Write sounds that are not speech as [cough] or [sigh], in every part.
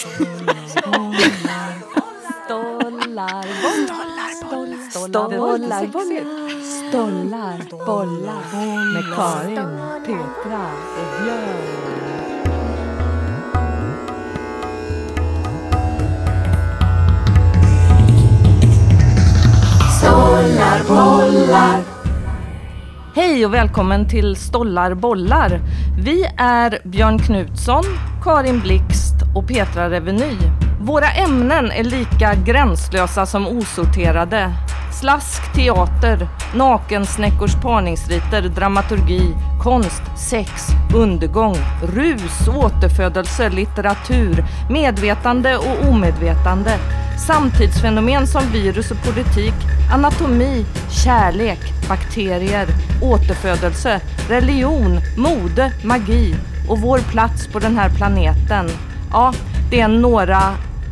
Stollar, bollar, stollar, bollar, stollar, bollar med Karin, Petra och Björn. Stollar, bollar. Hej och välkommen till Stollar bollar. Vi är Björn Knutsson, Karin Blixt och Petra Reveny. Våra ämnen är lika gränslösa som osorterade. Slask, teater, nakensnäckors parningsriter, dramaturgi, konst, sex, undergång, rus, återfödelse, litteratur, medvetande och omedvetande, samtidsfenomen som virus och politik, anatomi, kärlek, bakterier, återfödelse, religion, mode, magi och vår plats på den här planeten. Ja, det är några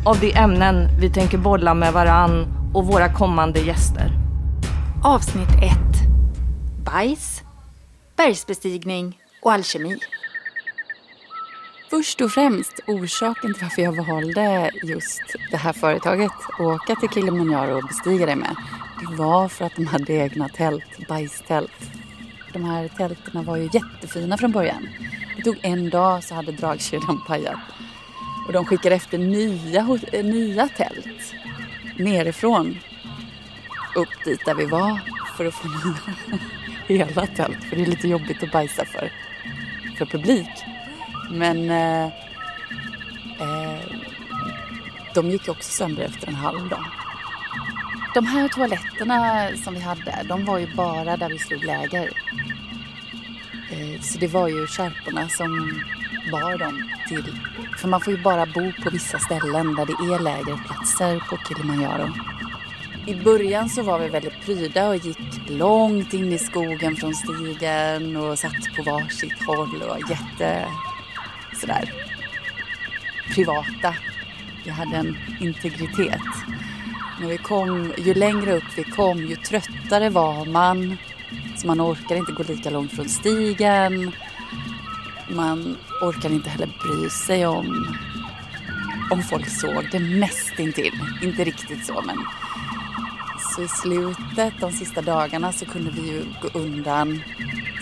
av de ämnen vi tänker bolla med varann och våra kommande gäster. Avsnitt 1. Bajs, bergsbestigning och alkemi. Först och främst orsaken till varför jag valde just det här företaget att åka till Kilimanjaro och bestiga det med. Det var för att de hade egna tält, bajstält. De här tälten var ju jättefina från början. Det tog en dag så hade dragkedjan pajat. Och de skickade efter nya, eh, nya tält nerifrån upp dit där vi var för att få nya [laughs] hela tält. För det är lite jobbigt att bajsa för, för publik. Men eh, eh, de gick också sönder efter en halv dag. De här toaletterna som vi hade, de var ju bara där vi slog läger. Eh, så det var ju kärporna som bar dem till. För man får ju bara bo på vissa ställen där det är lägerplatser på Kilimanjaro. I början så var vi väldigt pryda och gick långt in i skogen från stigen och satt på varsitt håll och jätte sådär privata. Vi hade en integritet. Men vi kom, ju längre upp vi kom ju tröttare var man. Så man orkar inte gå lika långt från stigen. Man orkade inte heller bry sig om om folk såg det mest intill. Inte riktigt så men så i slutet, de sista dagarna, så kunde vi ju gå undan,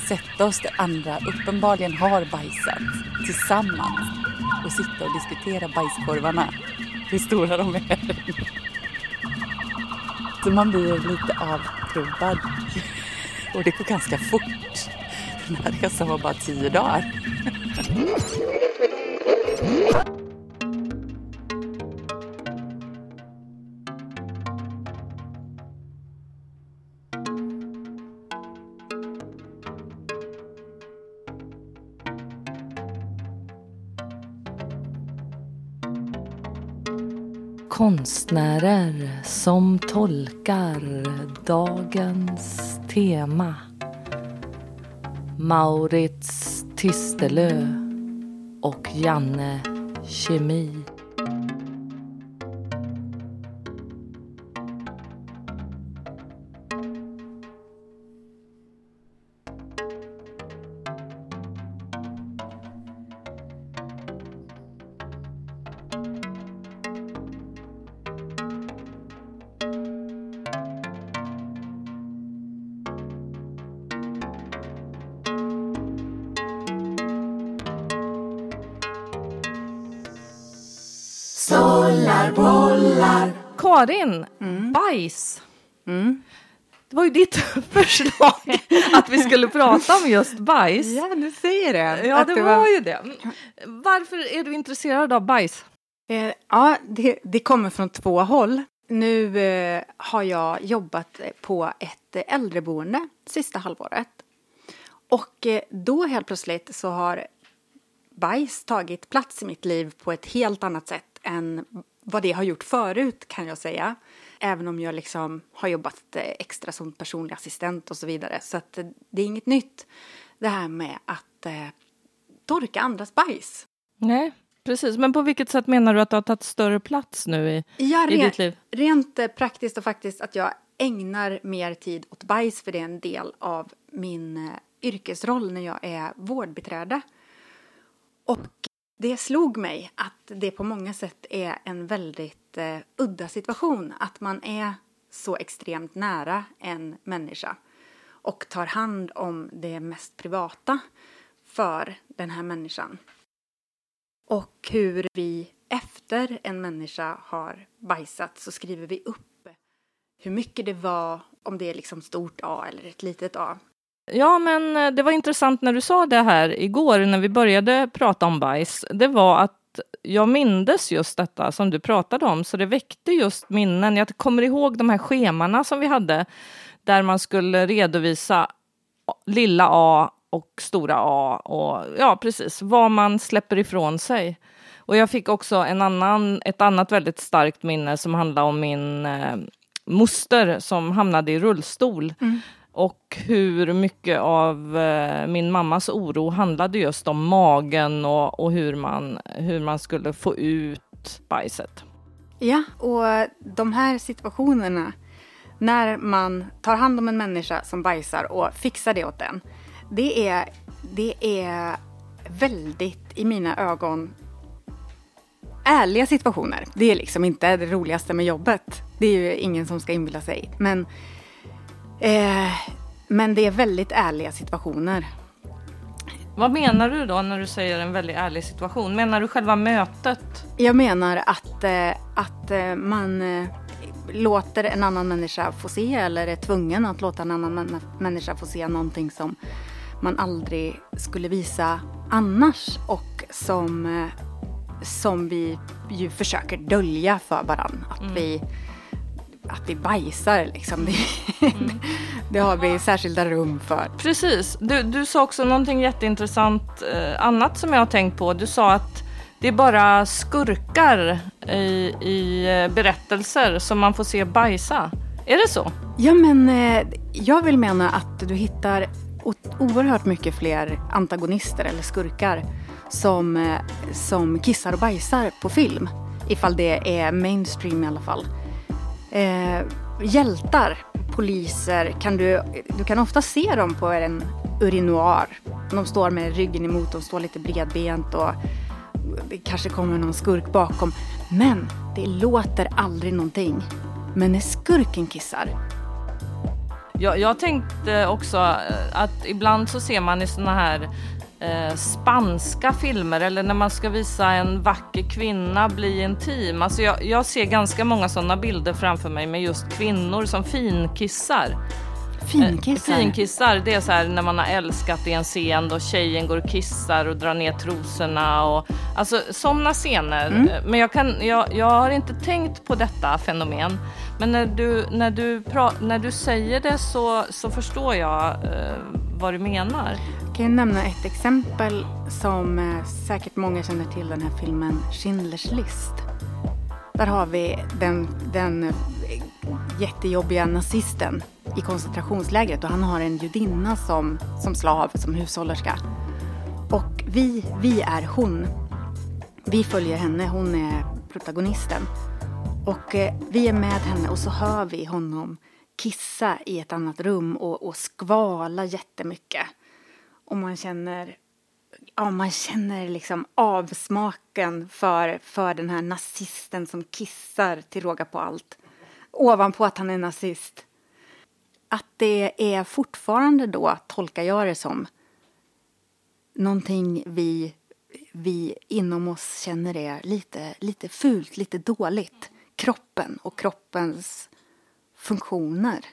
sätta oss där andra uppenbarligen har bajsat tillsammans och sitta och diskutera bajskorvarna, hur stora de är. Så man blir lite avtrubbad. Och det går ganska fort. Den här resan var bara tio dagar. Konstnärer som tolkar dagens tema. Maurits Tistelö och Janne Kemi. Karin, mm. bajs. Mm. Det var ju ditt [laughs] förslag att vi skulle prata om just bajs. Ja, du säger det. Ja, det, det var... var... ju det. Varför är du intresserad av bajs? Eh, ja, det, det, kommer från två håll. Nu eh, har jag jobbat på ett äldreboende sista halvåret. Och eh, då helt plötsligt så har bajs tagit plats i mitt liv på ett helt annat sätt än vad det har gjort förut kan jag säga. Även om jag liksom har jobbat extra som personlig assistent och så vidare. Så att det är inget nytt det här med att eh, torka andras bajs. Nej, precis. Men på vilket sätt menar du att det har tagit större plats nu i, ja, i ditt liv? Rent eh, praktiskt och faktiskt att jag ägnar mer tid åt bajs för det är en del av min eh, yrkesroll när jag är vårdbiträde. Och det slog mig att det på många sätt är en väldigt eh, udda situation. Att man är så extremt nära en människa och tar hand om det mest privata för den här människan. Och hur vi efter en människa har bajsat så skriver vi upp hur mycket det var, om det är liksom stort A eller ett litet A. Ja, men eh, det var intressant när du sa det här igår när vi började prata om bajs. Det var att jag mindes just detta som du pratade om, så det väckte just minnen. Jag kommer ihåg de här schemana som vi hade där man skulle redovisa lilla A och stora A och ja, precis vad man släpper ifrån sig. Och jag fick också en annan, ett annat väldigt starkt minne som handlade om min eh, moster som hamnade i rullstol. Mm. Och hur mycket av eh, min mammas oro handlade just om magen och, och hur, man, hur man skulle få ut bajset. Ja, och de här situationerna när man tar hand om en människa som bajsar och fixar det åt den. Det är, det är väldigt, i mina ögon, ärliga situationer. Det är liksom inte det roligaste med jobbet. Det är ju ingen som ska inbilla sig. Men, eh, men det är väldigt ärliga situationer. Vad menar du då när du säger en väldigt ärlig situation? Menar du själva mötet? Jag menar att, eh, att eh, man eh, låter en annan människa få se eller är tvungen att låta en annan människa få se någonting som man aldrig skulle visa annars och som, som vi ju försöker dölja för varandra. Att, mm. vi, att vi bajsar liksom. Det, mm. [laughs] det har vi särskilda rum för. Precis. Du, du sa också någonting jätteintressant eh, annat som jag har tänkt på. Du sa att det är bara skurkar i, i eh, berättelser som man får se bajsa. Är det så? Ja, men eh, jag vill mena att du hittar oerhört mycket fler antagonister eller skurkar som, eh, som kissar och bajsar på film. Ifall det är mainstream i alla fall. Eh, hjältar, poliser, kan du, du kan ofta se dem på en urinoir. De står med ryggen emot, de står lite bredbent och det kanske kommer någon skurk bakom. Men det låter aldrig någonting. Men när skurken kissar. Jag, jag tänkte också att ibland så ser man i såna här eh, spanska filmer eller när man ska visa en vacker kvinna bli intim. Alltså jag, jag ser ganska många sådana bilder framför mig med just kvinnor som finkissar. Finkissar? Eh, finkissar, det är så här när man har älskat i en scen då tjejen går och kissar och drar ner trosorna och alltså sådana scener. Mm. Men jag, kan, jag, jag har inte tänkt på detta fenomen. Men när du, när du, pra, när du säger det så, så förstår jag eh, vad du menar. Jag kan nämna ett exempel som eh, säkert många känner till den här filmen Schindler's list. Där har vi den, den eh, jättejobbiga nazisten i koncentrationslägret och han har en judinna som, som slav, som hushållerska. Och vi, vi är hon. Vi följer henne, hon är protagonisten. Och eh, vi är med henne och så hör vi honom kissa i ett annat rum och, och skvala jättemycket. Och man känner, ja, man känner liksom avsmaken för, för den här nazisten som kissar till råga på allt ovanpå att han är nazist. Att det är fortfarande då, tolkar jag det som, någonting vi, vi inom oss känner är lite, lite fult, lite dåligt. Kroppen och kroppens funktioner.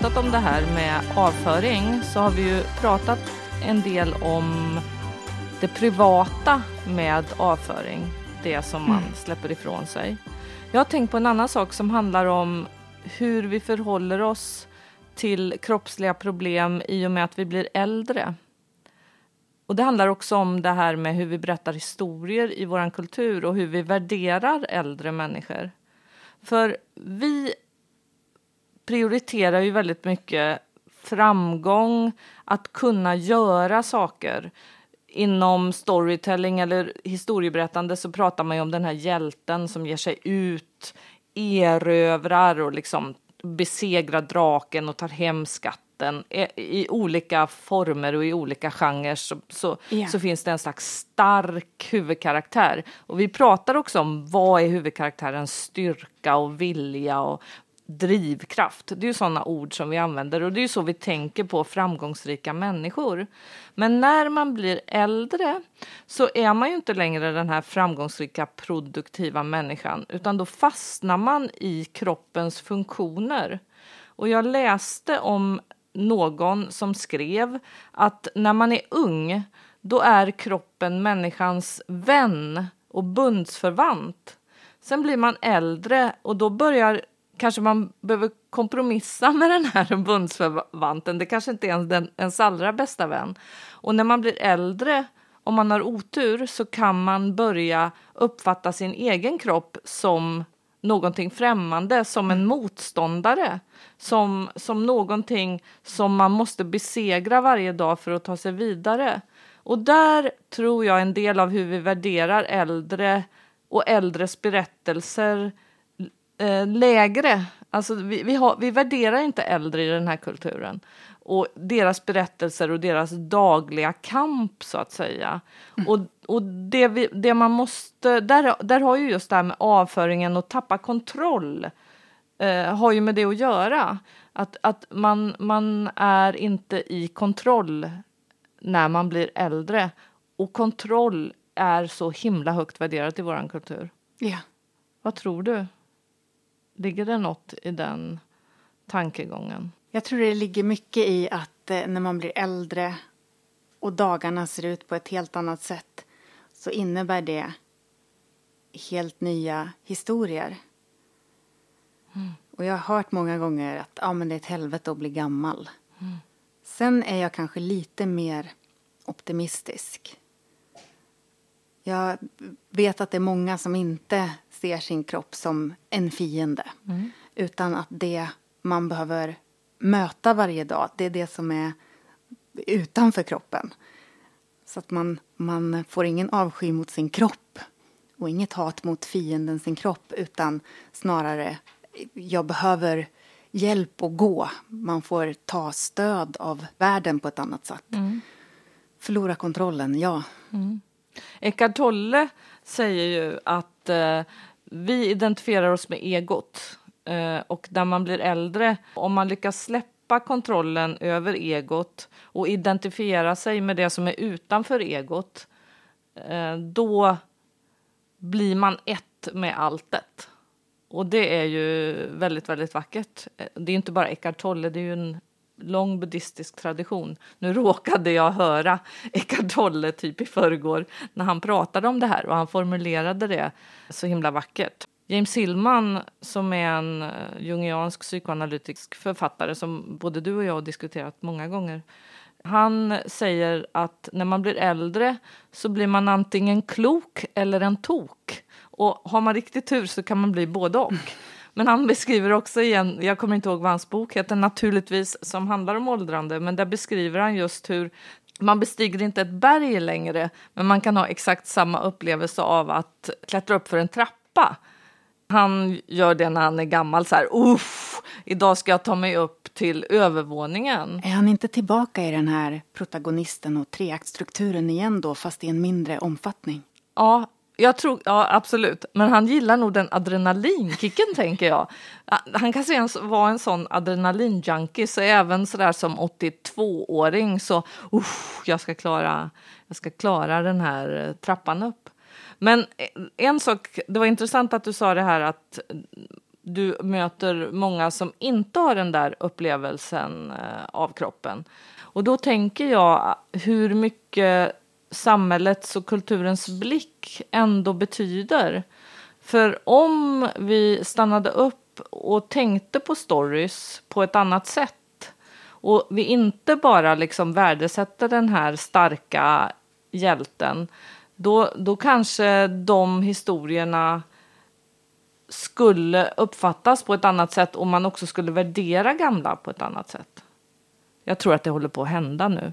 Pratat om det här med avföring så har vi ju pratat en del om det privata med avföring. Det som man mm. släpper ifrån sig. Jag har tänkt på en annan sak som handlar om hur vi förhåller oss till kroppsliga problem i och med att vi blir äldre. Och Det handlar också om det här med hur vi berättar historier i vår kultur och hur vi värderar äldre människor. För vi prioriterar ju väldigt mycket framgång, att kunna göra saker. Inom storytelling eller historieberättande så pratar man ju om den här hjälten som ger sig ut, erövrar och liksom besegrar draken och tar hem skatten. I olika former och i olika genrer så, så, yeah. så, finns det en slags stark huvudkaraktär. Och vi pratar också om vad är huvudkaraktärens styrka och vilja och drivkraft. Det är ju sådana ord som vi använder och det är ju så vi tänker på framgångsrika människor. Men när man blir äldre så är man ju inte längre den här framgångsrika produktiva människan utan då fastnar man i kroppens funktioner. Och jag läste om någon som skrev att när man är ung då är kroppen människans vän och bundsförvant. Sen blir man äldre och då börjar kanske man behöver kompromissa med den här bundsförvanten. Det kanske inte är ens ens allra bästa vän. Och när man blir äldre, om man har otur, så kan man börja uppfatta sin egen kropp som någonting främmande, som en motståndare. Som, som någonting som man måste besegra varje dag för att ta sig vidare. Och där tror jag en del av hur vi värderar äldre och äldres berättelser eh, lägre. Alltså vi, vi, har, vi värderar inte äldre i den här kulturen och deras berättelser och deras dagliga kamp så att säga. Mm. Och, och det, vi, det man måste, där, där har ju just det här med avföringen och tappa kontroll eh, har ju med det att göra. Att, att man, man är inte i kontroll när man blir äldre och kontroll är så himla högt värderat i vår kultur. Ja. Vad tror du? Ligger det något i den tankegången? Jag tror det ligger mycket i att eh, när man blir äldre och dagarna ser ut på ett helt annat sätt så innebär det helt nya historier. Mm. Och jag har hört många gånger att ja, men det är ett helvete att bli gammal. Mm. Sen är jag kanske lite mer optimistisk. Jag vet att det är många som inte ser sin kropp som en fiende. Mm. Utan att det man behöver möta varje dag, det är det som är utanför kroppen. Så att man, man får ingen avsky mot sin kropp och inget hat mot fienden sin kropp utan snarare jag behöver hjälp att gå. Man får ta stöd av världen på ett annat sätt. Mm. Förlora kontrollen, ja. Mm. Eckart Tolle säger ju att eh, vi identifierar oss med egot. Eh, och när man blir äldre, om man lyckas släppa kontrollen över egot och identifiera sig med det som är utanför egot, eh, då blir man ett med alltet. Och det är ju väldigt, väldigt vackert. Eh, det är inte bara Eckart Tolle, det är ju en lång buddhistisk tradition. Nu råkade jag höra Eckart Tolle typ i förrgår när han pratade om det här och han formulerade det så himla vackert. James Hillman som är en eh, jungiansk psykoanalytisk författare som både du och jag har diskuterat många gånger. Han säger att när man blir äldre så blir man antingen klok eller en tok. Och har man riktigt tur så kan man bli både och. Men han beskriver också igen, jag kommer inte ihåg vad hans bok heter naturligtvis, som handlar om åldrande, men där beskriver han just hur man bestiger inte ett berg längre, men man kan ha exakt samma upplevelse av att klättra upp för en trappa. Han gör det när han är gammal, så här, uff, idag ska jag ta mig upp till övervåningen. Är han inte tillbaka i den här protagonisten och treaktstrukturen igen då, fast i en mindre omfattning? Ja, jag tror, ja absolut, men han gillar nog den adrenalinkicken [laughs] tänker jag. Han kanske ens var en sån adrenalinjunkie, så även sådär som 82-åring så, uff, jag ska klara, jag ska klara den här eh, trappan upp. Men eh, en sak, det var intressant att du sa det här att du möter många som inte har den där upplevelsen eh, av kroppen. Och då tänker jag hur mycket samhällets och kulturens blick ändå betyder. För om vi stannade upp och tänkte på stories på ett annat sätt och vi inte bara liksom värdesätter den här starka hjälten då, då kanske de historierna skulle uppfattas på ett annat sätt och man också skulle värdera gamla på ett annat sätt. Jag tror att det håller på att hända nu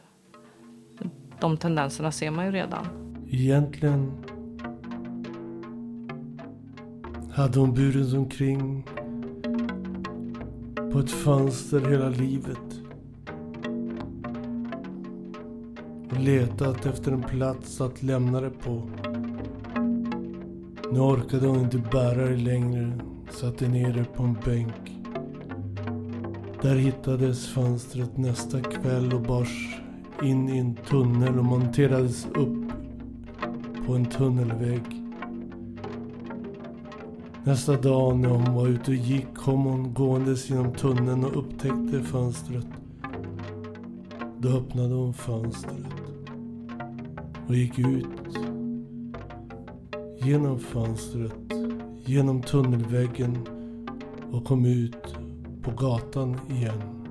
de tendenserna ser man ju redan. Egentligen hade hon burits omkring på ett fönster hela livet. Och letat efter en plats att lämna det på. Nu orkade hon inte bära det längre. Satte ner det på en bänk. Där hittades fönstret nästa kväll och bars in i en tunnel och monterades upp på en tunnelvägg. Nästa dag när hon var ute och gick kom hon gåendes genom tunneln och upptäckte fönstret. Då öppnade hon fönstret och gick ut genom fönstret, genom tunnelväggen och kom ut på gatan igen.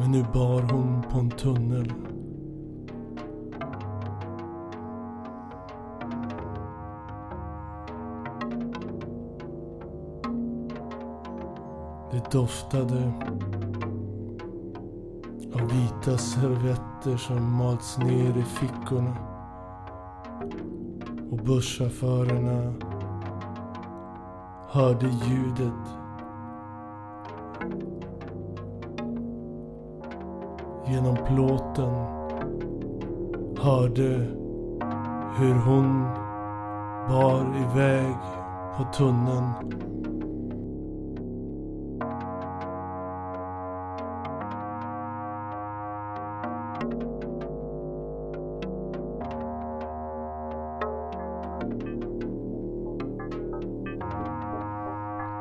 Men nu bar hon på en tunnel. Det doftade av vita servetter som malts ner i fickorna. Och busschaufförerna hörde ljudet genom plåten hörde hur hon bar iväg på tunneln.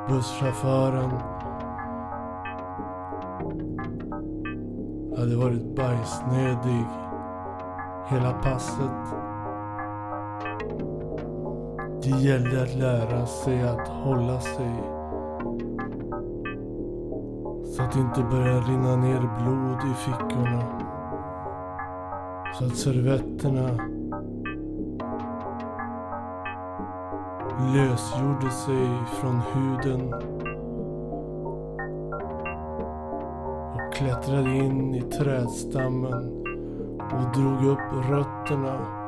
Busschauffören gällde att lära sig att hålla sig. Så att det inte började rinna ner blod i fickorna. Så att servetterna lösgjorde sig från huden och klättrade in i trädstammen och drog upp rötterna.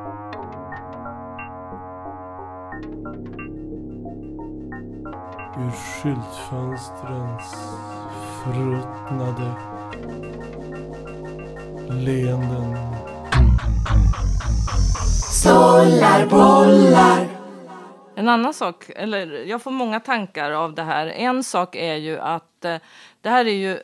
Skyltfönstrens förruttnade leenden. Stollar, bollar. En annan sak, eller jag får många tankar av det här. En sak är ju att eh, det här är ju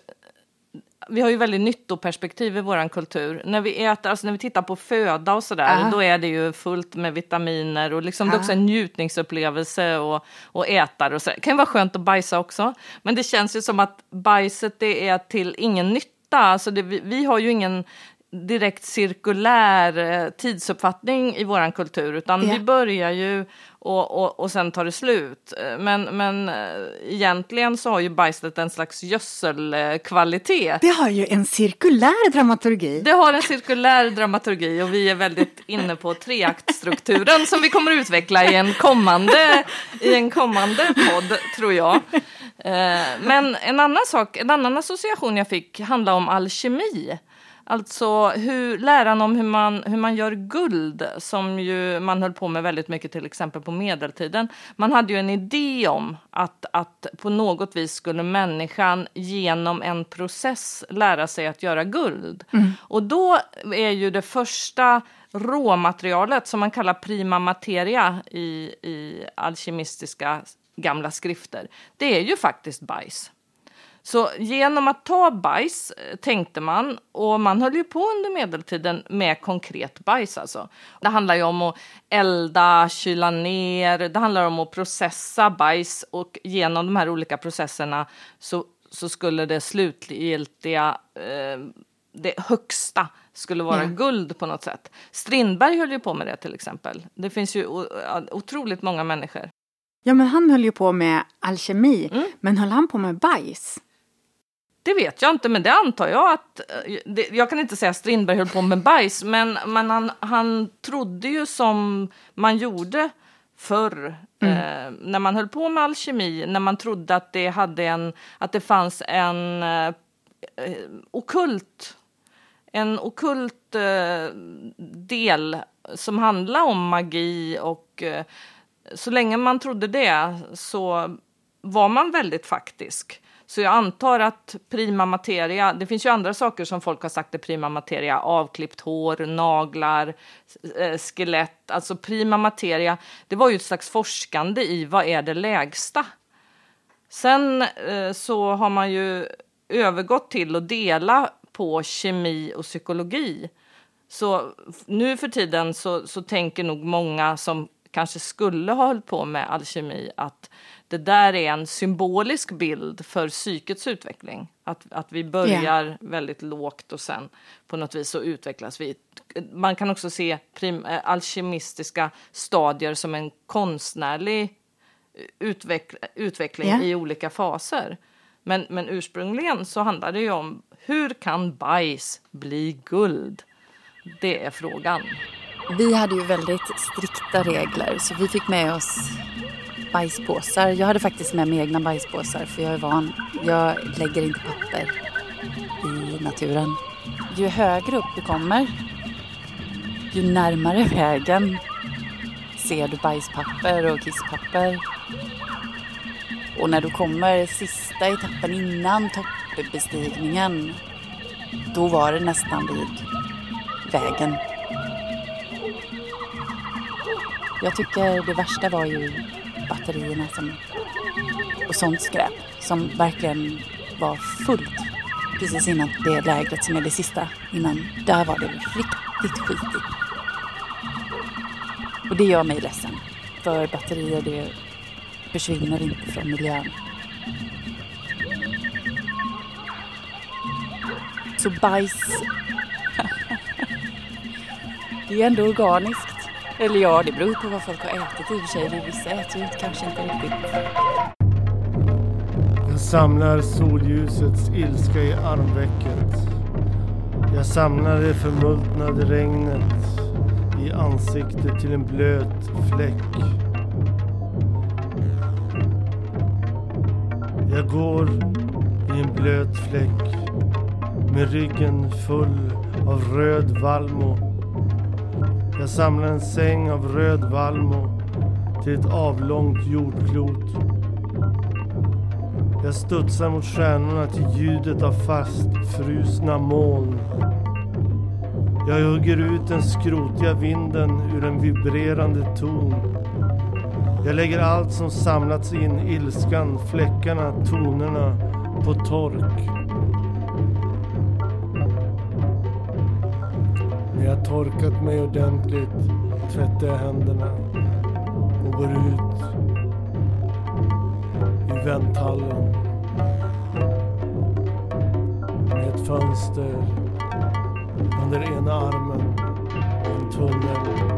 vi har ju väldigt nyttoperspektiv i vår kultur. När vi äter, alltså när vi tittar på föda och sådär, Ah. då är det ju fullt med vitaminer och liksom det är också Ah. en njutningsupplevelse och, och äta och. Det kan ju vara skönt att bajsa också, men det känns ju som att bajset det är till ingen nytta. Alltså det, vi, vi har ju ingen direkt cirkulär eh, tidsuppfattning i våran kultur, utan Ja. vi börjar ju och, och, och sen tar det slut. Eh, Men, men eh, egentligen så har ju bajset en slags gödselkvalitet. Det har ju en cirkulär dramaturgi. Det har en cirkulär dramaturgi och vi är väldigt inne på treaktstrukturen som vi kommer att utveckla i en kommande, i en kommande podd, tror jag. Men en annan sak, en annan association jag fick handlar om alkemi. Alltså hur, läran om hur man, hur man gör guld, som ju man höll på med väldigt mycket till exempel på medeltiden. Man hade ju en idé om att, att på något vis skulle människan genom en process lära sig att göra guld. Och då är ju det första råmaterialet som man kallar prima materia i, i alkemistiska gamla skrifter, det är ju faktiskt bajs. Så genom att ta bajs eh, tänkte man, och man höll ju på under medeltiden med konkret bajs alltså. Det handlar ju om att elda, kyla ner, det handlar om att processa bajs och genom de här olika processerna så, så skulle det slutgiltiga, eh, det högsta skulle vara Ja. guld på något sätt. Strindberg höll ju på med det till exempel. Det finns ju otroligt många människor. Ja, men han höll ju på med alkemi. Mm. Men höll han på med bajs? Det vet jag inte, men det antar jag att... eh, Det, jag kan inte säga att Strindberg höll på med bajs, men, men han, han trodde ju som man gjorde förr. Eh, när man höll på med alkemi, när man trodde att det, hade en, att det fanns en eh, eh, okult en okult eh, del som handlar om magi och eh, så länge man trodde det så var man väldigt faktisk. Så jag antar att prima materia, det finns ju andra saker som folk har sagt är prima materia, avklippt hår, naglar, eh, skelett, alltså prima materia, det var ju ett slags forskande i vad är det lägsta. Sen eh, så har man ju övergått till att dela på kemi och psykologi. Så nu för tiden så, så tänker nog många som kanske skulle ha hållit på med alkemi att det där är en symbolisk bild för psykets utveckling. Att, att vi börjar väldigt lågt och sen på något vis så utvecklas vi. Man kan också se prim, eh, alkemistiska stadier som en konstnärlig utveck, utveckling Ja. i olika faser. Men, men ursprungligen så handlar det ju om hur kan bajs bli guld? Det är frågan. Vi hade ju väldigt strikta regler så vi fick med oss bajspåsar. Jag hade faktiskt med mig egna bajspåsar för jag är van. Jag lägger inte papper i naturen. Ju högre upp du kommer, ju närmare vägen ser du bajspapper och kisspapper. Och när du kommer sista etappen innan toppbestigningen, då var det nästan vid vägen. Jag tycker det värsta var ju batterierna som, och sånt skräp som verkligen var fullt precis innan det lägret som är det sista innan. Där var det riktigt skitigt. Och det gör mig ledsen. För batterier det försvinner inte från miljön. Så bajs [laughs] det är ändå organiskt. Eller ja, det beror på vad folk har ätit i och för sig. Vissa äter ju kanske inte riktigt. Jag samlar solljusets ilska i armvecket. Jag samlar det förmultnade regnet i ansiktet till en blöt fläck. Jag går i en blöt fläck med ryggen full av röd vallmo. Jag samlar en säng av röd vallmo till ett avlångt jordklot. Jag studsar mot stjärnorna till ljudet av fastfrusna moln. Jag hugger ut den skrotiga vinden ur en vibrerande ton. Jag lägger allt som samlats in, ilskan, fläckarna, tonerna, på tork. När jag torkat mig ordentligt tvättar jag händerna och går ut i vänthallen. Med ett fönster under ena armen och en tunnel.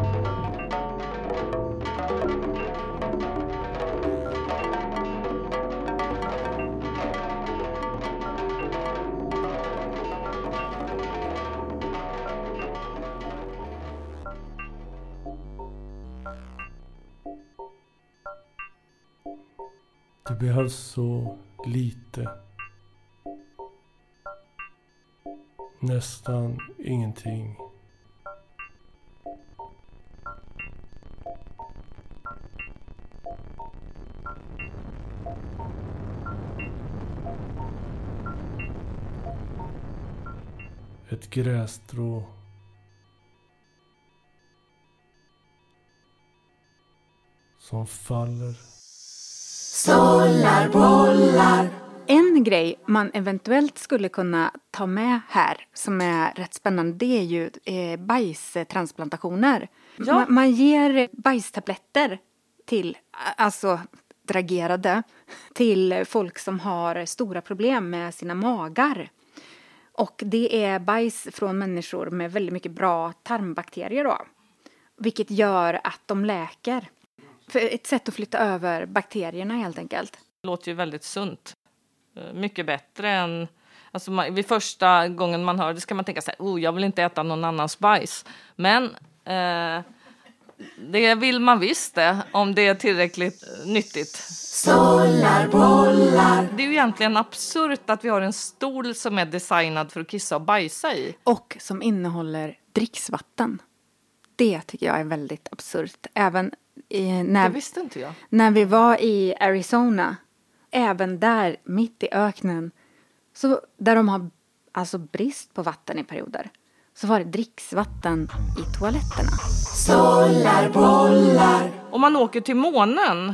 Behövs så lite. Nästan ingenting. Ett grässtrå. Som faller. En grej man eventuellt skulle kunna ta med här som är rätt spännande det är ju eh, bajstransplantationer. Ja. Man, man ger bajstabletter till, alltså dragerade, till folk som har stora problem med sina magar. Och det är bajs från människor med väldigt mycket bra tarmbakterier då. Vilket gör att de läker. För ett sätt att flytta över bakterierna helt enkelt. Det låter ju väldigt sunt. Eh, Mycket bättre än... Alltså man, vid första gången man hör det ska man tänka så här, oh, jag vill inte äta någon annans bajs. Men eh, det vill man visst det, om det är tillräckligt eh, nyttigt. Det är ju egentligen absurt att vi har en stol som är designad för att kissa och bajsa i. och som innehåller dricksvatten. Det tycker jag är väldigt absurt. Även i, Det när, visste inte jag. när vi var i Arizona, även där mitt i öknen, så där de har alltså brist på vatten i perioder, så var det dricksvatten i toaletterna. Om man åker till månen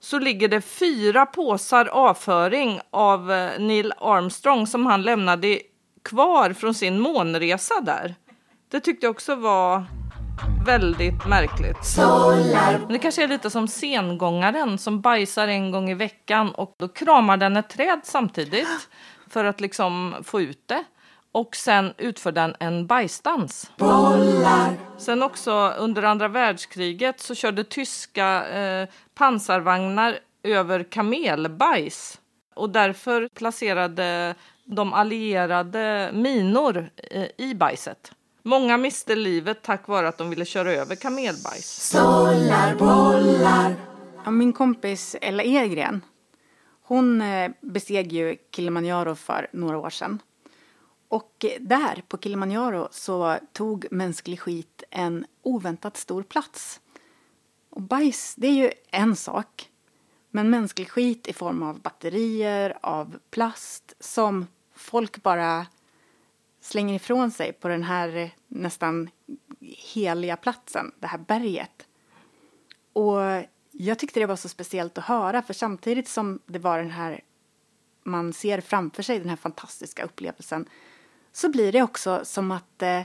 så ligger det fyra påsar avföring av eh, Neil Armstrong som han lämnade kvar från sin månresa där. Det tyckte jag också var väldigt märkligt. Men det kanske är lite som sengångaren som bajsar en gång i veckan och då kramar den ett träd samtidigt för att liksom få ut det. Och sen utför den en bajsdans. Sen också under andra världskriget så körde tyska eh, pansarvagnar över kamelbajs. Och därför placerade de allierade minor eh, i bajset. Många miste livet tack vare att de ville köra över kamelbajs. Ja, min kompis Ella Edgren, hon eh, besteg ju Kilimanjaro för några år sedan. Och eh, där på Kilimanjaro så tog mänsklig skit en oväntat stor plats. Och bajs, det är ju en sak. Men mänsklig skit i form av batterier, av plast som folk bara slänger ifrån sig på den här eh, nästan heliga platsen, det här berget. Och jag tyckte det var så speciellt att höra för samtidigt som det var den här man ser framför sig den här fantastiska upplevelsen så blir det också som att eh,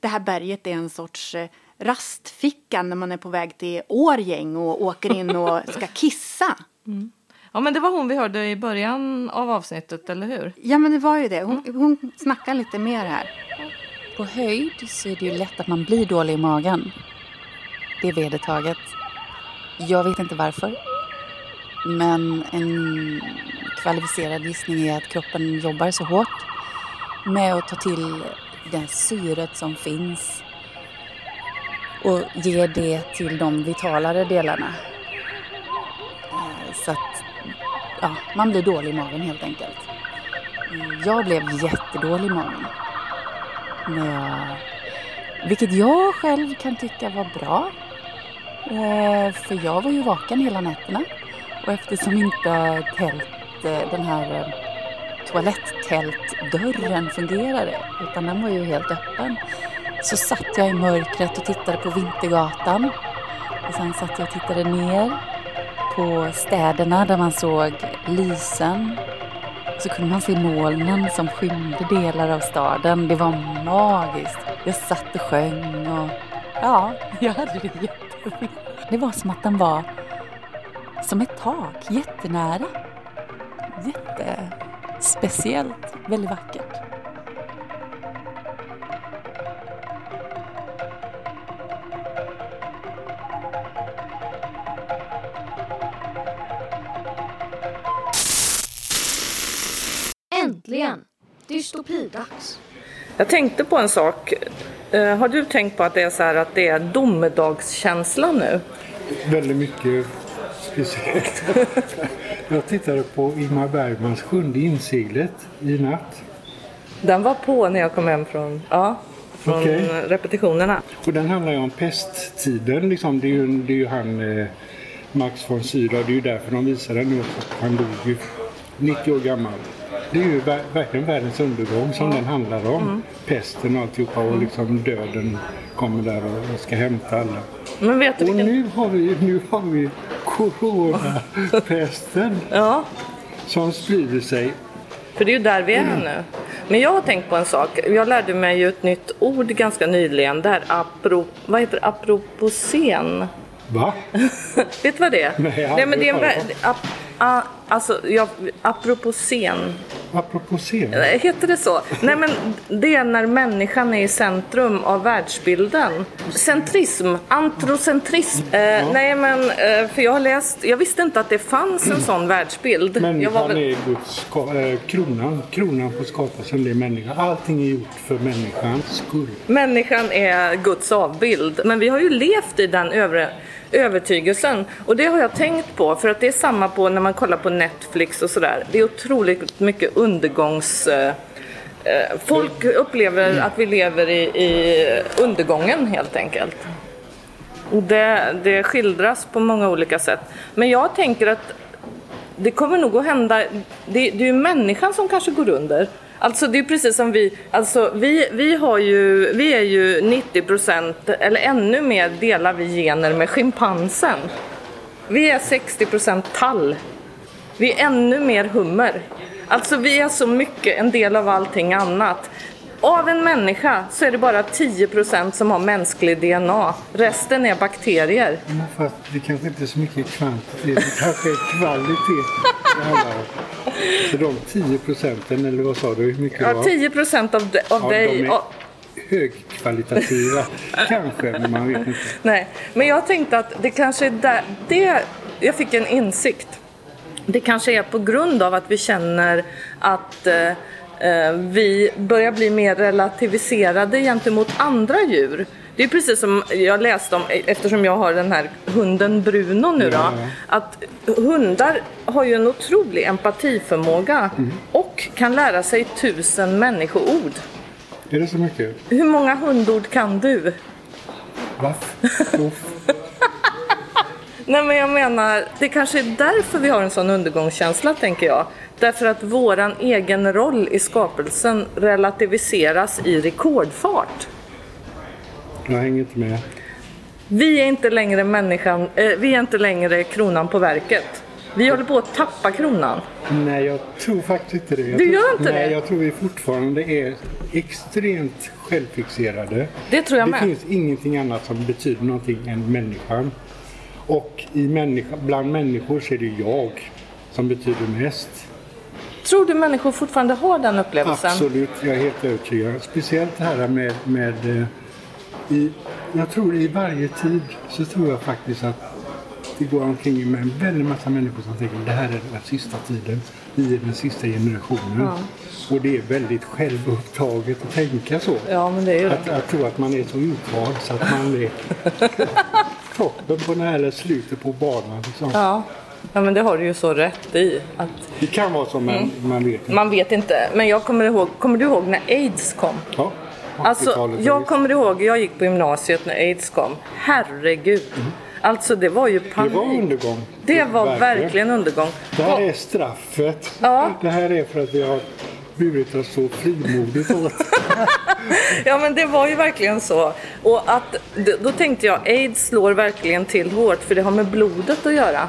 det här berget är en sorts eh, rastficka när man är på väg till Årgäng och åker in och ska kissa. Mm. Ja, men det var hon vi hörde i början av avsnittet, eller hur? Ja men det var ju det. Hon, hon snackar lite mer här. På höjd så är det ju lätt att man blir dålig i magen. Det är vedertaget. Jag vet inte varför. Men en kvalificerad gissning är att kroppen jobbar så hårt med att ta till det syret som finns och ge det till de vitalare delarna. Eh, så att ja, man blir dålig i magen helt enkelt. Jag blev jättedålig i magen. När jag, vilket jag själv kan tycka var bra. Eh, för jag var ju vaken hela nätterna. Och eftersom inte tält, eh, den här eh, toalettältdörren fungerade, utan den var ju helt öppen, så satt jag i mörkret och tittade på Vintergatan. Och sen satt jag och tittade ner på städerna där man såg lysen. Så kunde man se molnen som skymde delar av staden. Det var magiskt. Jag satt och sjöng och ja, jag hade det jättebra. Det var som att den var som ett tak, jättenära. Jättespeciellt, väldigt vackert. Dystopidags. Jag tänkte på en sak. Eh, har du tänkt på att det är så här att det är domedagskänsla nu? väldigt mycket speciellt. [laughs] Jag tittade på Ingmar Bergmans Sjunde inseglet i natt. Den var på när jag kom hem från, ja, från Okej. repetitionerna. Och den handlar ju om pesttiden. Liksom. Det, är ju, det är ju han eh, Max von Sydow. Det är ju därför de visar den nu. Han dog ju 90 år gammal. Det är ju ver- verkligen världens undergång som den handlar om. Pesten och alltihopa och liksom döden kommer där och ska hämta alla. Men vet du Och vilken... nu har vi, nu har vi coronapesten [laughs] Ja, som sprider sig. för det är ju där vi är nu. Men jag har tänkt på en sak. Jag lärde mig ju ett nytt ord ganska nyligen. Det här apro... Vad heter det? Apropocen. Va? [laughs] Vet du vad det är? Nej, Nej men det är en... Ap, a, alltså, jag, apropocen. Apropå scen. Eh, Heter det så? Nej men det är när människan är i centrum av världsbilden. Centrism, antrocentrism. Eh, Nej men eh, för jag har läst, jag visste inte att det fanns en sån världsbild. Människan väl, är Guds eh, kronan. Kronan på skapelsen, det är människan. Allting är gjort för människans skull. människan är Guds avbild. Men vi har ju levt i den övre, övertygelsen. Och det har jag tänkt på, för att det är samma på när man kollar på Netflix och sådär. Det är otroligt mycket undergångs... Eh, eh, folk upplever att vi lever i, i undergången helt enkelt. Och det, det skildras på många olika sätt. Men jag tänker att det kommer nog att hända, det, det är ju människan som kanske går under. Alltså det är precis som vi, alltså vi, vi har ju, vi är ju 90% eller ännu mer delar vi gener med schimpansen. Vi är 60% tall. Vi är ännu mer hummer. Alltså vi är så mycket en del av allting annat. Av en människa så är det bara 10% som har mänsklig DNA. Resten är bakterier. Men Fast det kanske inte är så mycket kvantitet, det kanske är kvalitet. Så de 10 procenten, eller vad sa du, hur mycket Ja, var? 10% av, de, av Ja, dig. de är högkvalitativa, [laughs] kanske, men man vet inte. Nej, men jag tänkte att det kanske är där, det, jag fick en insikt. Det kanske är på grund av att vi känner att eh, eh, vi börjar bli mer relativiserade gentemot andra djur. Det är precis som jag läste om, eftersom jag har den här hunden Bruno nu då, Ja. att hundar har ju en otrolig empatiförmåga och kan lära sig tusen människoord. Är det så mycket? Hur många hundord kan du? Va? Uff. [laughs] Nej men jag menar, det kanske är därför vi har en sån undergångskänsla tänker jag. Därför att våran egen roll i skapelsen relativiseras i rekordfart. Jag hänger inte med. Vi är inte längre människan, eh, vi är inte längre kronan på verket. Vi håller på att tappa kronan. Nej, jag tror faktiskt inte det. Jag Du tror, gör inte nej, det? jag tror vi fortfarande är extremt självfixerade. Det tror jag det med. finns ingenting annat som betyder någonting än människan. Och i människa, bland människor så är det jag som betyder mest. Tror du människor fortfarande har den upplevelsen? Absolut, jag är helt övertygad. Speciellt det här med, med eh, i, jag tror i varje tid så tror jag faktiskt att det går omkring med en väldig massa människor som tänker det här är den sista tiden. Vi är den sista generationen. Och det är väldigt självupptaget att tänka så. Ja, men det är ju Att, det. att tro att man är så utvald så att man är [laughs] kroppen på den här slutet på banan. Liksom. Ja. ja, men det har du ju så rätt i. Att Det kan vara så men Mm. man vet inte. man vet inte. Men jag kommer ihåg, kommer du ihåg när aids kom? Ja, Alltså, 80-talet är jag det. kommer ihåg, jag gick på gymnasiet när aids kom. Herregud. Alltså det var ju det panik. var undergång. Det var verkligen undergång. Det här är straffet. Ja. Det här är för att vi har burit oss så frimodigt åt. [laughs] Ja men det var ju verkligen så. Och att, då tänkte jag, aids slår verkligen till hårt för det har med blodet att göra.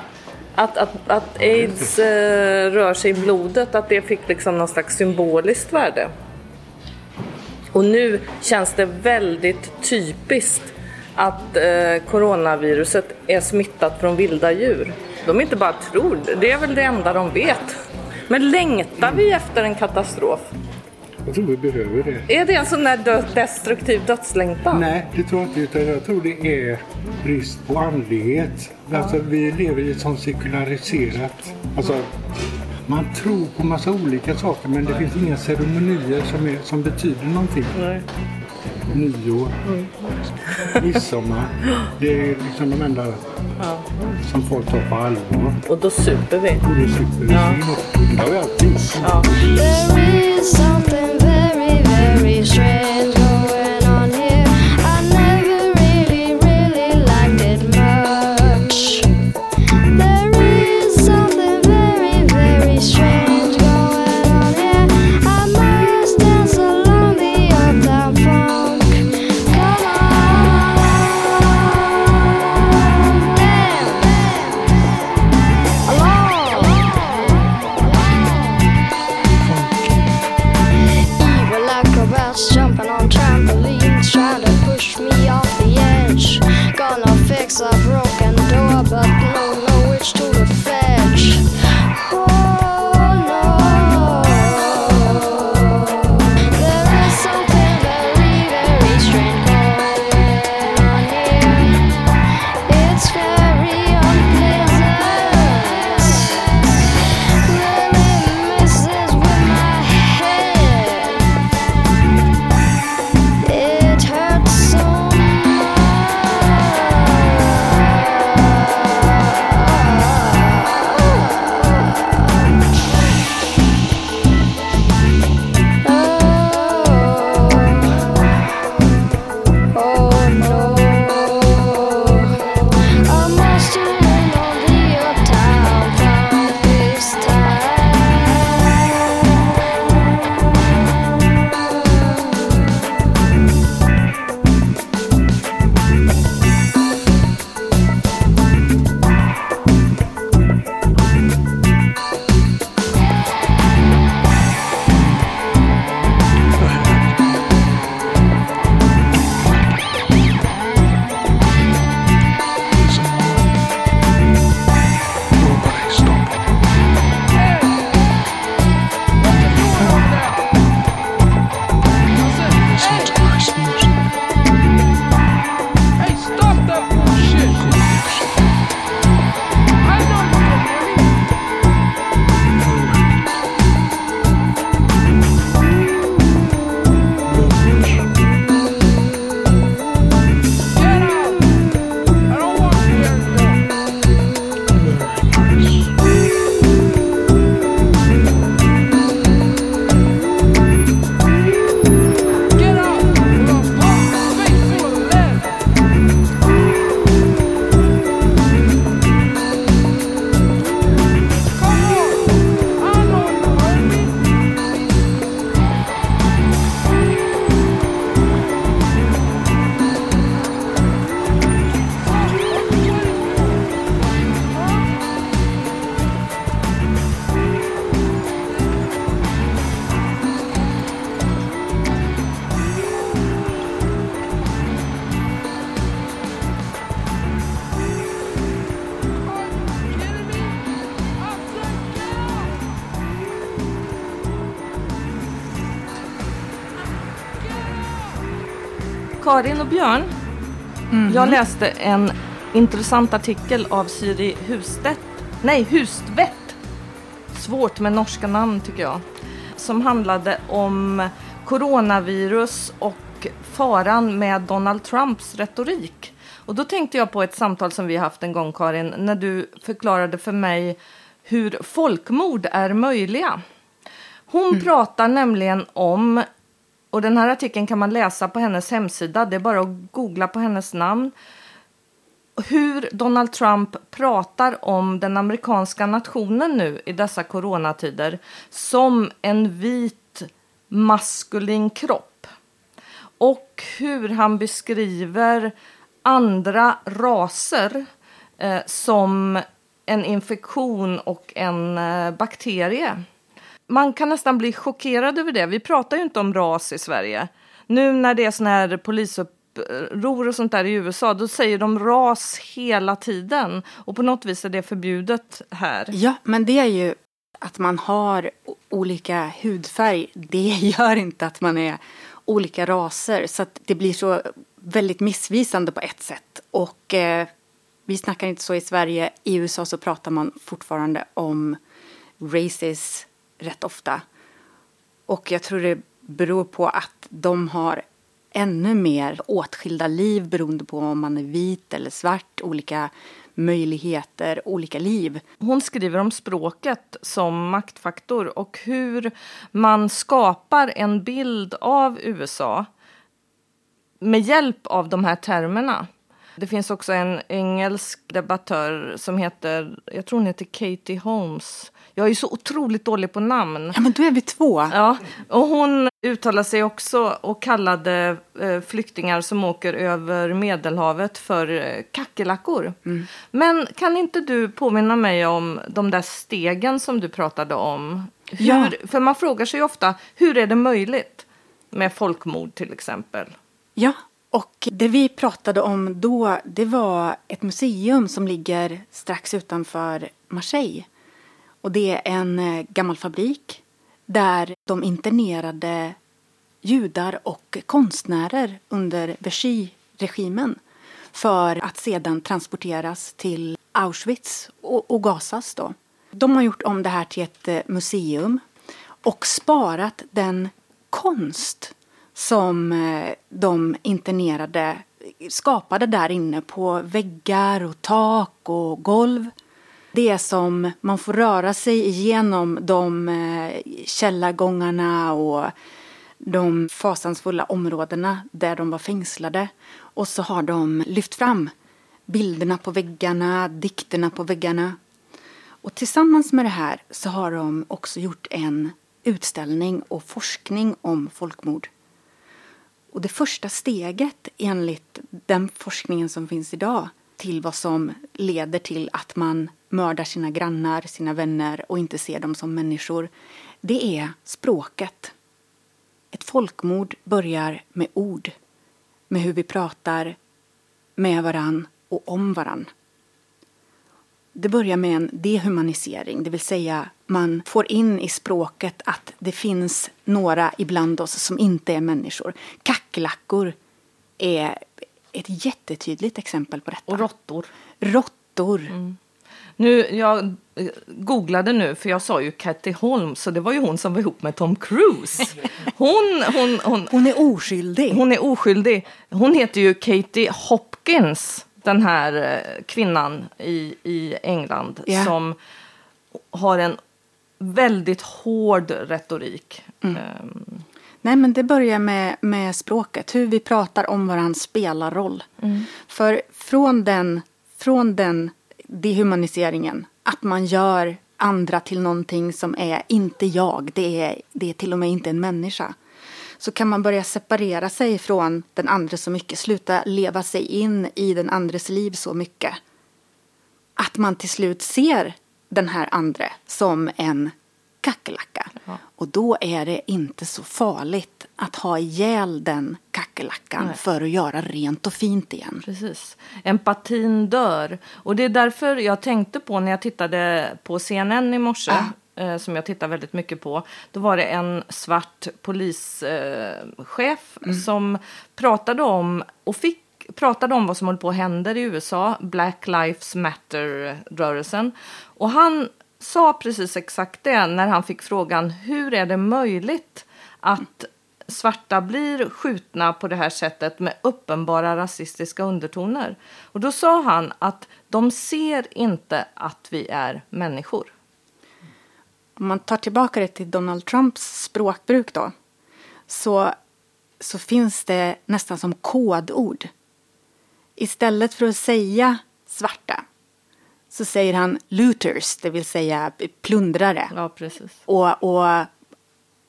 Att, att, att aids eh, rör sig i blodet, att det fick liksom någon slags symboliskt värde. Och nu känns det väldigt typiskt att eh, coronaviruset är smittat från vilda djur. De inte bara tror, det är väl det enda de vet. Men längtar vi efter en katastrof? Jag tror vi behöver det. Är det en sån där dö- destruktiv dödslängtan? Nej, det tror jag inte. Utan jag tror det är brist på andlighet. Alltså, vi lever i ett sånt sekulariserat... Alltså, man tror på massa olika saker men det finns inga ceremonier som, är, som betyder någonting. Nej. Nyår, midsommar. Det är liksom de enda som folk tar på allvar. Och då super vi. Och då super vi ja. Det har vi alltid gjort. Karin och Björn, jag läste en intressant artikel av Siri Hustedt, nej Hustvedt, svårt med norska namn tycker jag, som handlade om coronavirus och faran med Donald Trumps retorik. Och då tänkte jag på ett samtal som vi haft en gång Karin, när du förklarade för mig hur folkmord är möjliga. Hon pratar nämligen om och den här artikeln kan man läsa på hennes hemsida. Det är bara att googla på hennes namn. Hur Donald Trump pratar om den amerikanska nationen nu i dessa coronatider som en vit maskulin kropp. Och hur han beskriver andra raser eh, som en infektion och en eh, bakterie. Man kan nästan bli chockerad över det. Vi pratar ju inte om ras i Sverige. nu när det är sån här polisuppror och sånt där i USA, då säger de ras hela tiden. Och på något vis är det förbjudet här. Ja, men det är ju att man har olika hudfärg. Det [laughs] gör inte att man är olika raser. Så att det blir så väldigt missvisande på ett sätt. Och eh, vi snackar inte så i Sverige. I USA så pratar man fortfarande om races rätt ofta. Och jag tror det beror på att de har ännu mer åtskilda liv beroende på om man är vit eller svart. Olika möjligheter, olika liv. Hon skriver om språket som maktfaktor och hur man skapar en bild av USA med hjälp av de här termerna. Det finns också en engelsk debattör som heter, jag tror hon heter Katie Holmes. Jag är så otroligt dålig på namn. Ja, men då är vi två. Ja, och hon uttalade sig också och kallade eh, flyktingar som åker över Medelhavet för eh, kackerlackor. Men kan inte du påminna mig om de där stegen som du pratade om? Hur, Ja. För man frågar sig ofta, hur är det möjligt med folkmord till exempel? Ja, och det vi pratade om då, det var ett museum som ligger strax utanför Marseille. Och det är en eh, gammal fabrik där de internerade judar och konstnärer under Vichy-regimen för att sedan transporteras till Auschwitz och, och gasas då. De har gjort om det här till ett eh, museum och sparat den konst som eh, de internerade skapade där inne på väggar och tak och golv. Det som man får röra sig igenom de eh, källargångarna och de fasansfulla områdena där de var fängslade. Och så har de lyft fram bilderna på väggarna, dikterna på väggarna. Och tillsammans med det här så har de också gjort en utställning och forskning om folkmord. Och det första steget enligt den forskningen som finns idag till vad som leder till att man mördar sina grannar, sina vänner och inte ser dem som människor, det är språket. Ett folkmord börjar med ord, med hur vi pratar med varann och om varann. Det börjar med en dehumanisering, det vill säga man får in i språket att det finns några ibland oss som inte är människor. Kackerlackor är ett jättetydligt exempel på detta. Och råttor. Råttor. Nu, jag eh, googlade nu, för jag sa ju Katie Holmes, så det var ju hon som var ihop med Tom Cruise. [laughs] Hon, hon, hon, Hon är oskyldig. hon är oskyldig. Hon heter ju Katie Hopkins, den här eh, kvinnan i, i England Ja. som har en väldigt hård retorik. Ehm, Nej, men det börjar med, med språket. Hur vi pratar om varandra spelar roll. För från den, från den dehumaniseringen, att man gör andra till någonting som är inte jag, det är, det är till och med inte en människa. Så kan man börja separera sig från den andra så mycket, sluta leva sig in i den andres liv så mycket. Att man till slut ser den här andra som en kackerlacka. Och då är det inte så farligt att ha ihjäl den kackerlackan Nej. för att göra rent och fint igen. Precis. Empatin dör. Och det är därför jag tänkte på när jag tittade på CNN i morse. Eh, som jag tittar väldigt mycket på. Då var det en svart polischef eh, chef som pratade om och fick pratade om vad som håller på att hända i USA, Black Lives Matter-rörelsen. Och han sa precis exakt det när han fick frågan hur är det möjligt att svarta blir skjutna på det här sättet med uppenbara rasistiska undertoner. Och då sa han att de ser inte att vi är människor. Om man tar tillbaka det till Donald Trumps språkbruk då. Så, så finns det nästan som kodord. Istället för att säga svarta så säger han looters, det vill säga plundrare. Ja. Och, och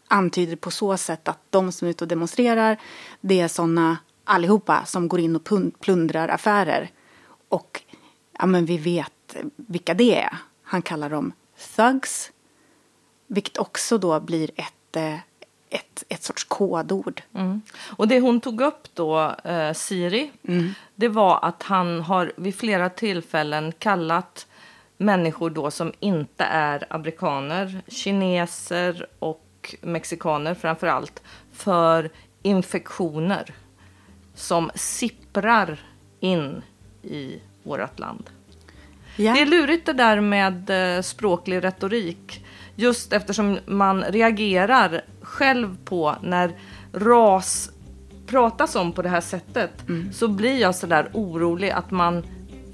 antyder på så sätt att de som är ute och demonstrerar det är sådana allihopa som går in och plundrar affärer. Och ja, men vi vet vilka det är. Han kallar dem thugs. Vilket också då blir ett, eh, ett, ett sorts kodord. Mm. Och det hon tog upp då, eh, Siri, det var att han har vid flera tillfällen kallat människor då som inte är amerikaner, kineser och mexikaner framför allt, för infektioner som sipprar in i vårt land. Ja. Det är lurigt det där med eh, språklig retorik. Just eftersom man reagerar själv på när ras pratas om på det här sättet. Så blir jag sådär orolig att man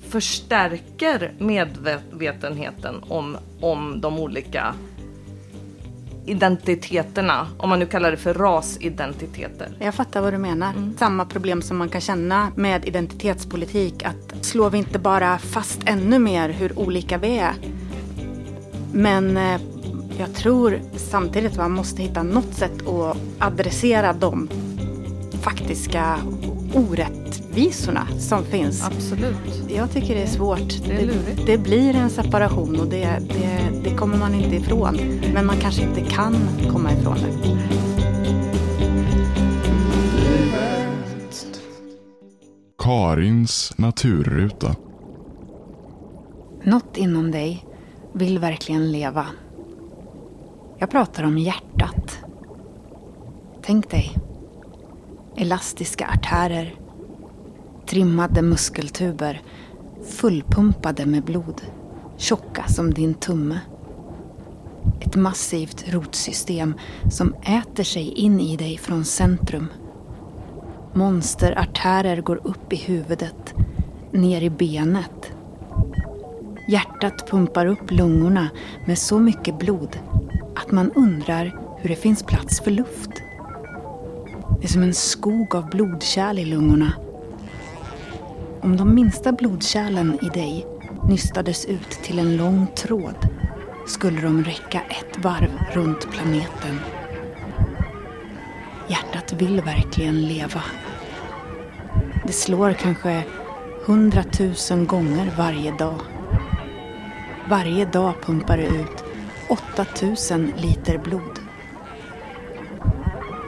förstärker medvetenheten om, om de olika identiteterna. Om man nu kallar det för rasidentiteter. Jag fattar vad du menar. Samma problem som man kan känna med identitetspolitik. Att slår vi inte bara fast ännu mer hur olika vi är. Men eh, jag tror samtidigt att man måste hitta något sätt att adressera de faktiska orättvisorna som finns. Absolut. Jag tycker det är svårt. Det är lurigt. det blir en separation och det, det, det kommer man inte ifrån. Men man kanske inte kan komma ifrån det. Karins naturruta. Något inom dig vill verkligen leva. Jag pratar om hjärtat. Tänk dig. Elastiska artärer. Trimmade muskeltuber. Fullpumpade med blod. Tjocka som din tumme. Ett massivt rotsystem som äter sig in i dig från centrum. Monsterartärer går upp i huvudet, ner i benet. Hjärtat pumpar upp lungorna med så mycket blod att man undrar hur det finns plats för luft. Det är som en skog av blodkärl i lungorna. Om de minsta blodkärlen i dig nystades ut till en lång tråd skulle de räcka ett varv runt planeten. Hjärtat vill verkligen leva. Det slår kanske hundratusen gånger varje dag. Varje dag pumpar det ut 8000 liter blod.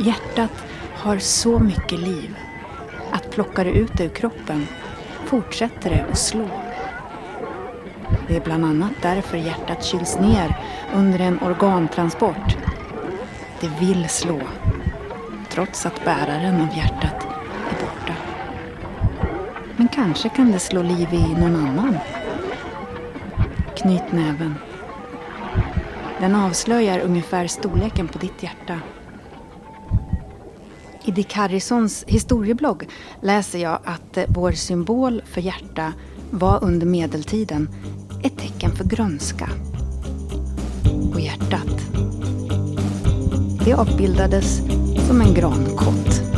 Hjärtat har så mycket liv att plockar det ut det ur kroppen fortsätter det att slå. Det är bland annat därför hjärtat kyls ner under en organtransport. Det vill slå, trots att bäraren av hjärtat är borta. Men kanske kan det slå liv i någon annan. Knyt näven. Den avslöjar ungefär storleken på ditt hjärta. I Dick Harrisons historieblogg läser jag att eh, vår symbol för hjärta var under medeltiden ett tecken för grönska. Och hjärtat, det avbildades som en grankott.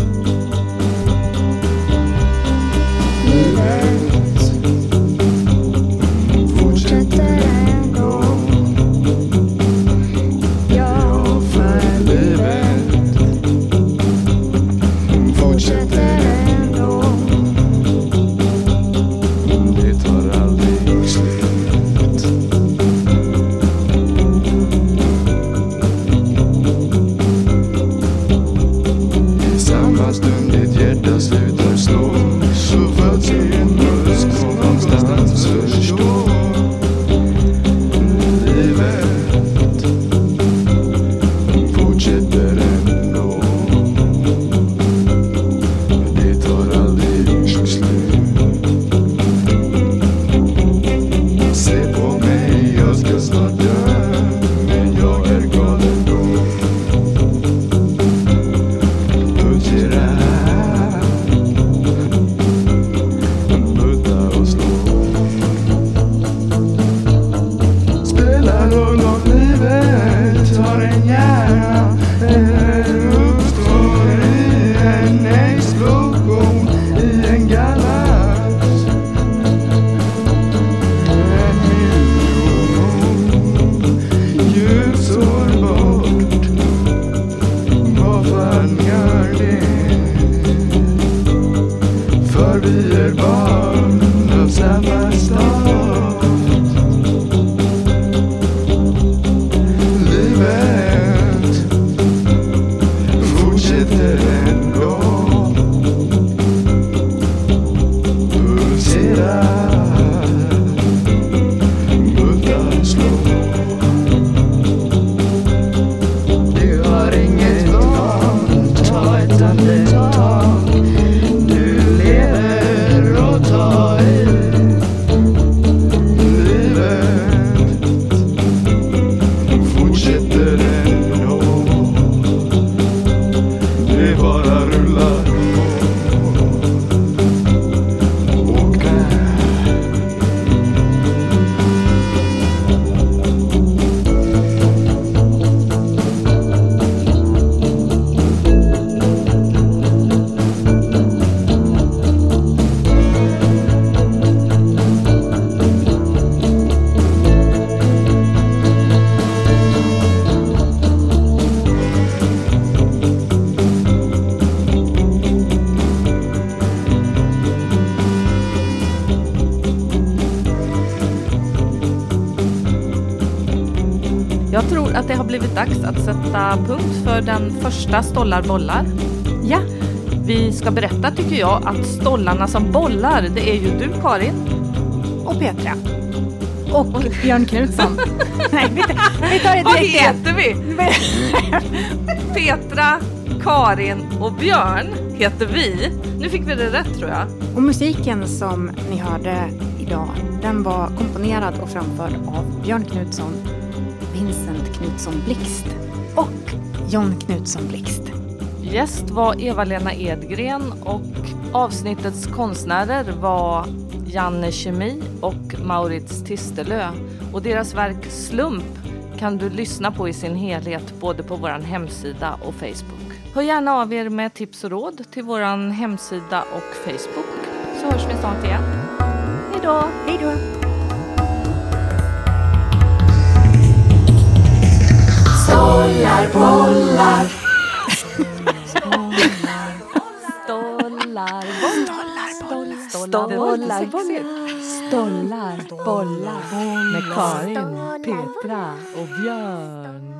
Att det har blivit dags att sätta punkt för den första Stollar bollar. Ja, Vi ska berätta tycker jag att stollarna som bollar det är ju du Karin. och Petra. Och Björn Knutsson. [laughs] Nej, vi tar, vi tar det Vad heter vi? Petra, Karin och Björn heter vi. Nu fick vi det rätt tror jag. Och musiken som ni hörde idag, den var komponerad och framförd av Björn Knutsson, Knutsson Blixt och John Knutsson Blixt. Gäst var Eva-Lena Edgren och avsnittets konstnärer var Janne Kemi och Maurits Tistelö. Och deras verk Slump kan du lyssna på i sin helhet både på vår hemsida och Facebook. Hör gärna av er med tips och råd till vår hemsida och Facebook så hörs vi snart igen. Hej då! Hej då! Stollar, bollar, stollar, bollar, stollar, bollar. Med Karin, Petra och Björn.